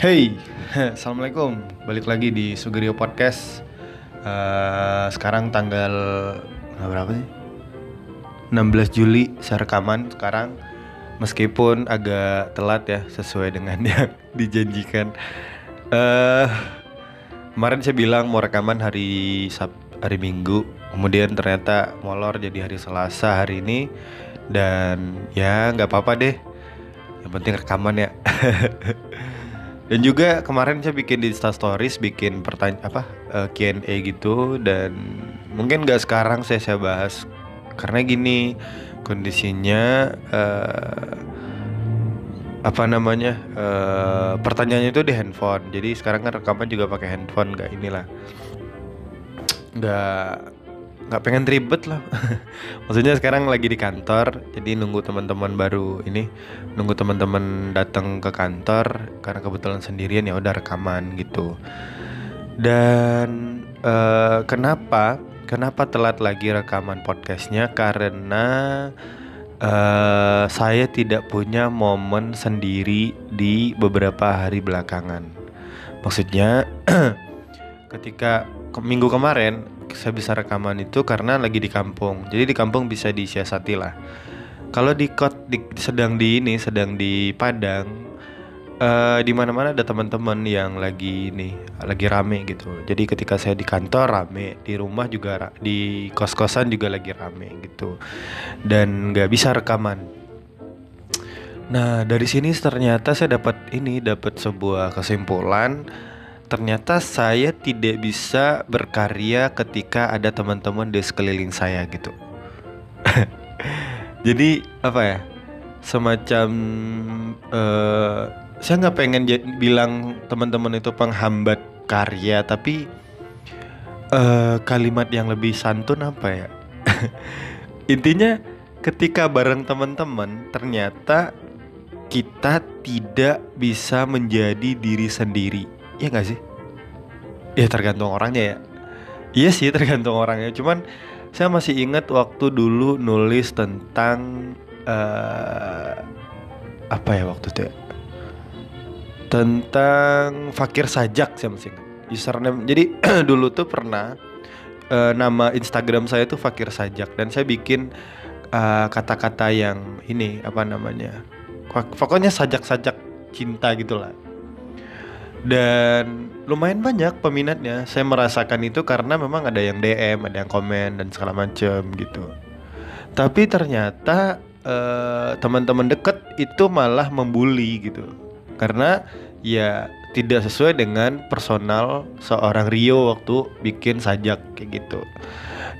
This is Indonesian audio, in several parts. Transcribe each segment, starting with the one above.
Hey, assalamualaikum. Balik lagi di Sugerio Podcast. Eh, sekarang tanggal berapa sih? 16 Juli saya rekaman sekarang. Meskipun agak telat ya sesuai dengan yang dijanjikan. Eh, kemarin saya bilang mau rekaman hari Sab hari Minggu, kemudian ternyata molor jadi hari Selasa hari ini. Dan ya nggak apa-apa deh. Yang penting rekaman ya. Dan juga kemarin saya bikin di Insta Stories bikin pertanyaan apa eh, Q&A gitu. Dan mungkin nggak sekarang saya saya bahas. Karena gini kondisinya eh, apa namanya eh, pertanyaannya itu di handphone. Jadi sekarang kan rekaman juga pakai handphone nggak inilah. Nggak nggak pengen ribet lah. Maksudnya sekarang lagi di kantor jadi nunggu teman-teman baru ini nunggu teman-teman datang ke kantor karena kebetulan sendirian ya udah rekaman gitu. Dan eh, kenapa kenapa telat lagi rekaman podcastnya? Karena eh, saya tidak punya momen sendiri di beberapa hari belakangan. Maksudnya ketika ke- minggu kemarin saya bisa rekaman itu karena lagi di kampung. Jadi di kampung bisa disiasati lah. Kalau di kot di, sedang di ini sedang di Padang eh di mana-mana ada teman-teman yang lagi ini lagi rame gitu. Jadi ketika saya di kantor rame, di rumah juga di kos-kosan juga lagi rame gitu. Dan nggak bisa rekaman. Nah, dari sini ternyata saya dapat ini, dapat sebuah kesimpulan. Ternyata saya tidak bisa berkarya ketika ada teman-teman di sekeliling saya gitu. Jadi apa ya? Semacam eh saya nggak pengen bilang teman-teman itu penghambat karya, tapi eh kalimat yang lebih santun apa ya? Intinya ketika bareng teman-teman ternyata kita tidak bisa menjadi diri sendiri. Iya nggak sih? Ya tergantung orangnya ya. Iya sih tergantung orangnya. Cuman saya masih ingat waktu dulu nulis tentang eh apa ya waktu itu ya? Tentang fakir sajak saya masih ingat. Username. Jadi dulu tuh pernah eh, nama Instagram saya tuh fakir sajak dan saya bikin eh, kata-kata yang ini apa namanya? Pok- Pokoknya sajak-sajak cinta gitulah dan lumayan banyak peminatnya. Saya merasakan itu karena memang ada yang DM, ada yang komen dan segala macam gitu. Tapi ternyata eh, teman-teman deket itu malah membuli gitu, karena ya tidak sesuai dengan personal seorang Rio waktu bikin sajak kayak gitu.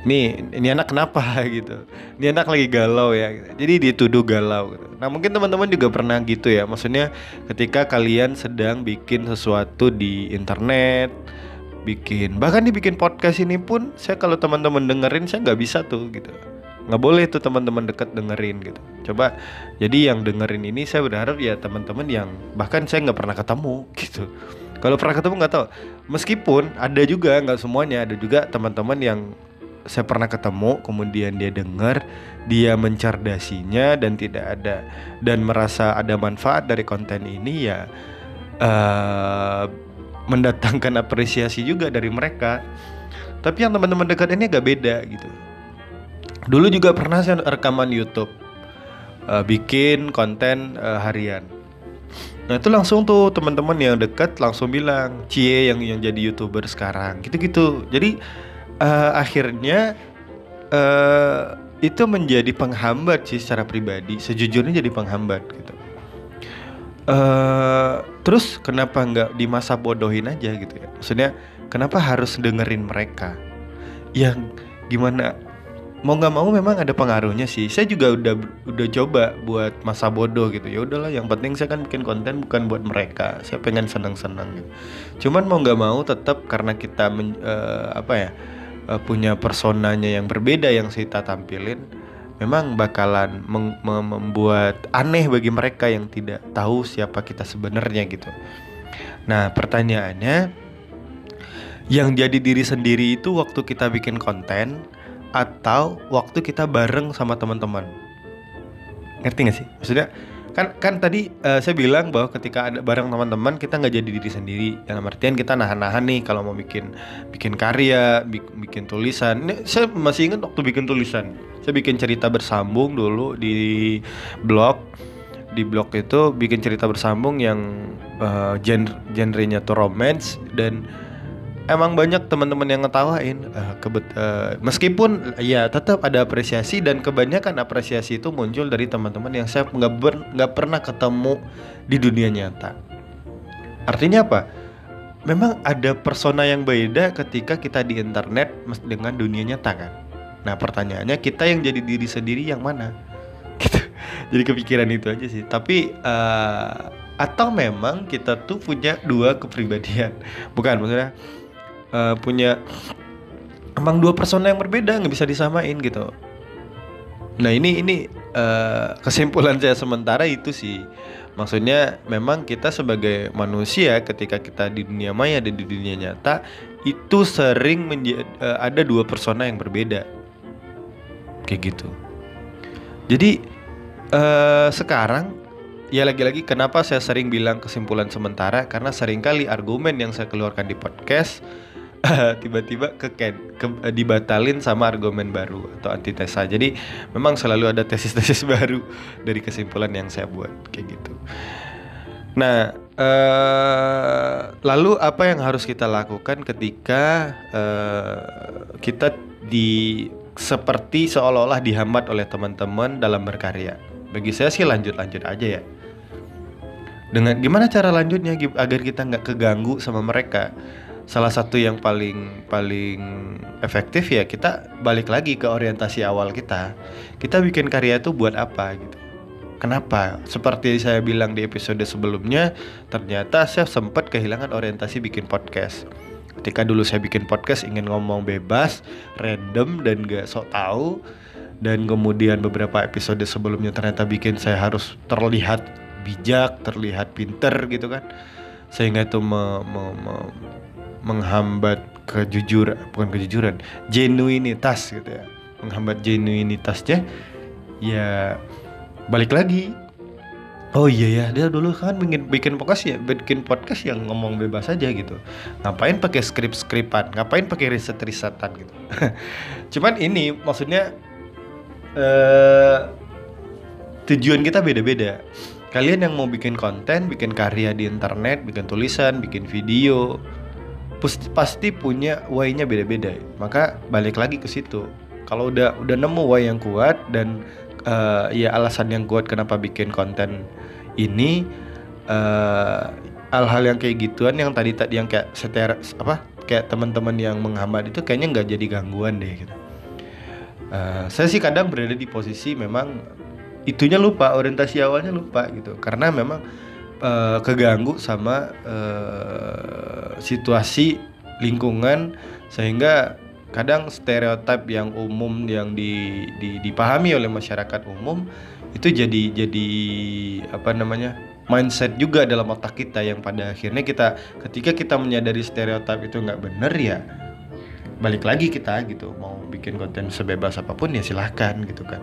Nih, ini anak kenapa gitu? Ini anak lagi galau ya. Jadi dituduh galau. Gitu. Nah mungkin teman-teman juga pernah gitu ya. Maksudnya ketika kalian sedang bikin sesuatu di internet, bikin bahkan dibikin podcast ini pun saya kalau teman-teman dengerin saya nggak bisa tuh gitu. Nggak boleh tuh teman-teman deket dengerin gitu. Coba jadi yang dengerin ini saya berharap ya teman-teman yang bahkan saya nggak pernah ketemu gitu. Kalau pernah ketemu nggak tahu. Meskipun ada juga nggak semuanya ada juga teman-teman yang saya pernah ketemu kemudian dia dengar dia mencerdasinya dan tidak ada dan merasa ada manfaat dari konten ini ya eh mendatangkan apresiasi juga dari mereka. Tapi yang teman-teman dekat ini agak beda gitu. Dulu juga pernah saya rekaman YouTube eh, bikin konten eh, harian. Nah itu langsung tuh teman-teman yang dekat langsung bilang Cie yang yang jadi youtuber sekarang. Gitu-gitu. Jadi eh, akhirnya eh itu menjadi penghambat sih secara pribadi. Sejujurnya jadi penghambat gitu. eh terus kenapa nggak di masa bodohin aja gitu ya? Maksudnya kenapa harus dengerin mereka? Yang gimana? Mau nggak mau memang ada pengaruhnya sih. Saya juga udah udah coba buat masa bodoh gitu. Ya udahlah, yang penting saya kan bikin konten bukan buat mereka. Saya pengen senang-senang gitu. Cuman mau nggak mau tetap karena kita men- eh, apa ya eh, punya personanya yang berbeda yang kita tampilin, memang bakalan membuat aneh bagi mereka yang tidak tahu siapa kita sebenarnya gitu. Nah pertanyaannya, yang jadi diri sendiri itu waktu kita bikin konten atau waktu kita bareng sama teman-teman? Ngerti gak sih? Maksudnya kan kan tadi uh, saya bilang bahwa ketika ada bareng teman-teman kita nggak jadi diri sendiri. Dalam artian kita nahan-nahan nih kalau mau bikin bikin karya bikin tulisan. Ini saya masih ingat waktu bikin tulisan. Saya bikin cerita bersambung dulu di blog. Di blog itu bikin cerita bersambung yang uh, genre genrenya tuh romance dan emang banyak teman-teman yang ngetawain uh, kebet uh, meskipun ya tetap ada apresiasi dan kebanyakan apresiasi itu muncul dari teman-teman yang saya nggak nggak pernah ketemu di dunia nyata. Artinya apa? Memang ada persona yang beda ketika kita di internet dengan dunia nyata kan? Nah pertanyaannya kita yang jadi diri sendiri yang mana? Gitu. Jadi kepikiran itu aja sih. Tapi uh, atau memang kita tuh punya dua kepribadian? Bukan maksudnya uh, punya emang dua persona yang berbeda nggak bisa disamain gitu. Nah ini ini uh, kesimpulan saya sementara itu sih. Maksudnya memang kita sebagai manusia ketika kita di dunia maya dan di dunia nyata itu sering menjadi uh, ada dua persona yang berbeda. Kayak gitu. Jadi uh, sekarang ya lagi-lagi kenapa saya sering bilang kesimpulan sementara? Karena sering kali argumen yang saya keluarkan di podcast tiba-tiba ke, ke uh, dibatalin sama argumen baru atau antitesa. Jadi memang selalu ada tesis-tesis baru dari kesimpulan yang saya buat kayak gitu. Nah, uh, lalu apa yang harus kita lakukan ketika uh, kita di seperti seolah-olah dihambat oleh teman-teman dalam berkarya? Bagi saya sih lanjut-lanjut aja ya. Dengan gimana cara lanjutnya agar kita nggak keganggu sama mereka? Salah satu yang paling paling efektif ya kita balik lagi ke orientasi awal kita. Kita bikin karya itu buat apa gitu. Kenapa? Seperti saya bilang di episode sebelumnya, ternyata saya sempat kehilangan orientasi bikin podcast. Ketika dulu saya bikin podcast ingin ngomong bebas, random dan gak sok tahu dan kemudian beberapa episode sebelumnya ternyata bikin saya harus terlihat bijak, terlihat pinter gitu kan. Sehingga itu me, me, me, menghambat kejujuran bukan kejujuran genuinitas gitu ya menghambat genuinitasnya ya balik lagi Oh iya ya, dia dulu kan bikin bikin podcast ya, bikin podcast yang ngomong bebas aja gitu. Ngapain pakai skrip-skripan, ngapain pakai riset-risetan gitu. Cuman ini maksudnya eh tujuan kita beda-beda. Kalian yang mau bikin konten, bikin karya di internet, bikin tulisan, bikin video, pasti punya why-nya beda-beda. Maka balik lagi ke situ. Kalau udah udah nemu why yang kuat dan uh, ya alasan yang kuat kenapa bikin konten ini uh, hal-hal yang kayak gituan yang tadi tadi yang kayak seter apa kayak teman-teman yang menghambat itu kayaknya nggak jadi gangguan deh gitu. Uh, saya sih kadang berada di posisi memang itunya lupa orientasi awalnya lupa gitu. Karena memang uh, keganggu sama uh, situasi lingkungan sehingga kadang stereotip yang umum yang di, di, dipahami oleh masyarakat umum itu jadi jadi apa namanya mindset juga dalam otak kita yang pada akhirnya kita ketika kita menyadari stereotip itu nggak bener ya balik lagi kita gitu mau bikin konten sebebas apa pun ya silahkan gitu kan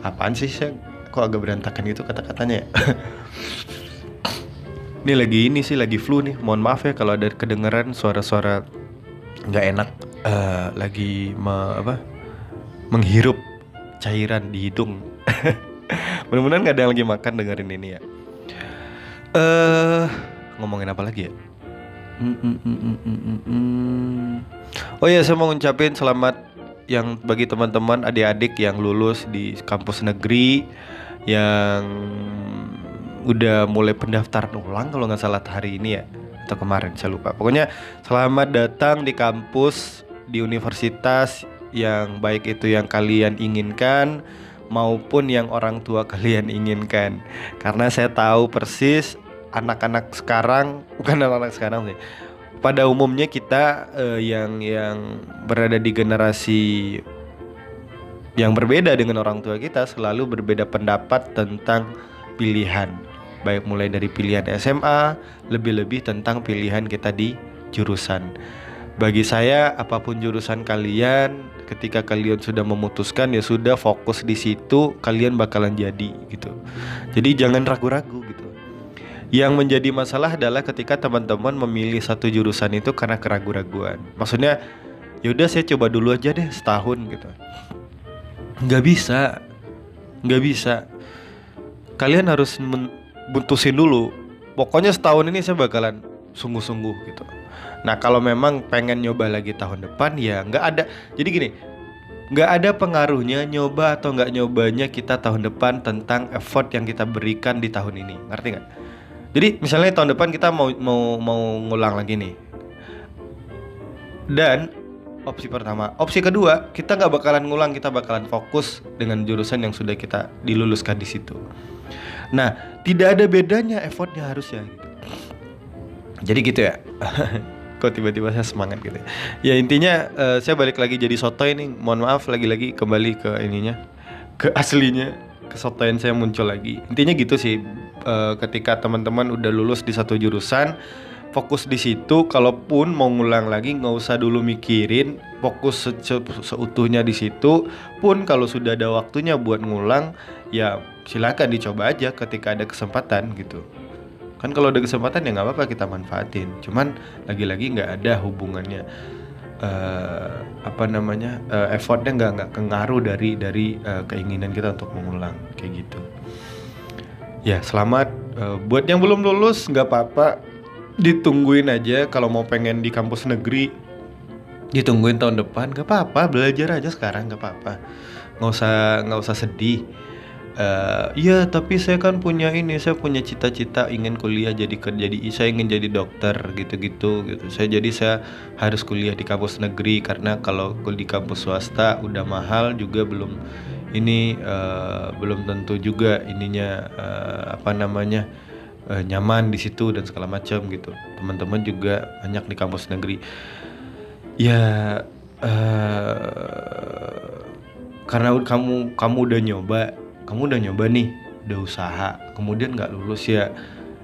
apaan sih saya kok agak berantakan gitu kata-katanya ya Ini lagi ini sih lagi flu nih. Mohon maaf ya kalau ada kedengeran suara-suara nggak enak. Uh, lagi me, apa? Menghirup cairan di hidung. Mudah-mudahan nggak ada yang lagi makan dengerin ini ya. Eh uh, ngomongin apa lagi ya? Mm, mm, mm, oh ya saya mau ngucapin selamat yang bagi teman-teman adik-adik yang lulus di kampus negeri yang udah mulai pendaftaran ulang kalau nggak salah hari ini ya atau kemarin saya lupa. Pokoknya selamat datang di kampus di universitas yang baik itu yang kalian inginkan maupun yang orang tua kalian inginkan. Karena saya tahu persis anak-anak sekarang bukan anak-anak sekarang sih pada umumnya kita uh, yang yang berada di generasi yang berbeda dengan orang tua kita selalu berbeda pendapat tentang pilihan. Baik mulai dari pilihan SMA lebih-lebih tentang pilihan kita di jurusan. Bagi saya apa pun jurusan kalian ketika kalian sudah memutuskan ya sudah fokus di situ kalian bakalan jadi gitu. Jadi jangan ragu-ragu gitu yang menjadi masalah adalah ketika teman-teman memilih satu jurusan itu karena keraguan-raguan maksudnya yaudah saya coba dulu aja deh setahun gitu nggak bisa nggak bisa kalian harus butusin dulu pokoknya setahun ini saya bakalan sungguh-sungguh gitu Nah kalau memang pengen nyoba lagi tahun depan ya nggak ada. Jadi gini, nggak ada pengaruhnya nyoba atau nggak nyobanya kita tahun depan tentang effort yang kita berikan di tahun ini. Ngerti nggak? Jadi misalnya tahun depan kita mau mau mau ngulang lagi nih. Dan opsi pertama, opsi kedua kita nggak bakalan ngulang, kita bakalan fokus dengan jurusan yang sudah kita diluluskan di situ. Nah, tidak ada bedanya effortnya harusnya. Gitu. Jadi gitu ya. kok tiba-tiba saya semangat gitu ya intinya uh, saya balik lagi jadi soto ini mohon maaf lagi-lagi kembali ke ininya ke aslinya kesotoyan saya muncul lagi intinya gitu sih uh, ketika teman-teman udah lulus di satu jurusan fokus di situ. Kalaupun mau ngulang lagi nggak usah dulu mikirin. Fokus se se seutuhnya di situ. Pun kalau sudah ada waktunya buat ngulang ya silakan dicoba aja ketika ada kesempatan gitu. Kan kalau ada kesempatan ya nggak apa-apa kita manfaatin. Cuman lagi-lagi nggak ada hubungannya uh, apa namanya uh, effortnya nggak nggak kengaruh dari dari uh, keinginan kita untuk mengulang kayak gitu ya selamat. Uh, buat yang belum lulus nggak apa-apa. Ditungguin aja kalau mau pengen di kampus negeri. Ditungguin tahun depan nggak apa-apa. Belajar aja sekarang nggak apa-apa. Nggak usah nggak usah sedih. Uh, iya tapi saya kan punya ini saya punya cita-cita ingin kuliah jadi kerja di saya ingin jadi dokter gitu-gitu gitu. Saya jadi saya harus kuliah di kampus negeri karena kalau di kampus swasta udah mahal juga belum ini uh, belum tentu juga ininya uh, apa namanya uh, nyaman di situ dan segala macam gitu. Teman-teman juga banyak di kampus negeri. Ya uh, karena kamu kamu udah nyoba kamu udah nyoba nih udah usaha kemudian nggak lulus ya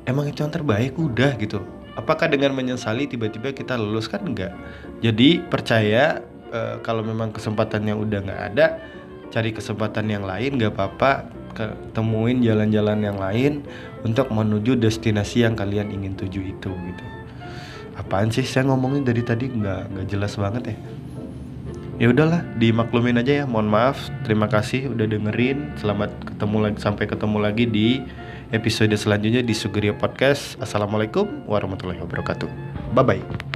emang itu yang terbaik udah gitu. Apakah dengan menyesali tiba-tiba kita lulus? Kan enggak jadi percaya e, kalau memang kesempatannya udah nggak ada cari kesempatan yang lain nggak apa-apa ketemuin jalan-jalan yang lain untuk menuju destinasi yang kalian ingin tuju itu gitu. Apaan sih? Saya ngomongin dari tadi nggak nggak jelas banget ya. Ya udahlah dimaklumin aja ya. Mohon maaf terima kasih udah dengerin. Selamat ketemu lagi sampai ketemu lagi di episode selanjutnya di Sugeria Podcast. Assalamualaikum warahmatullahi wabarakatuh. Bye bye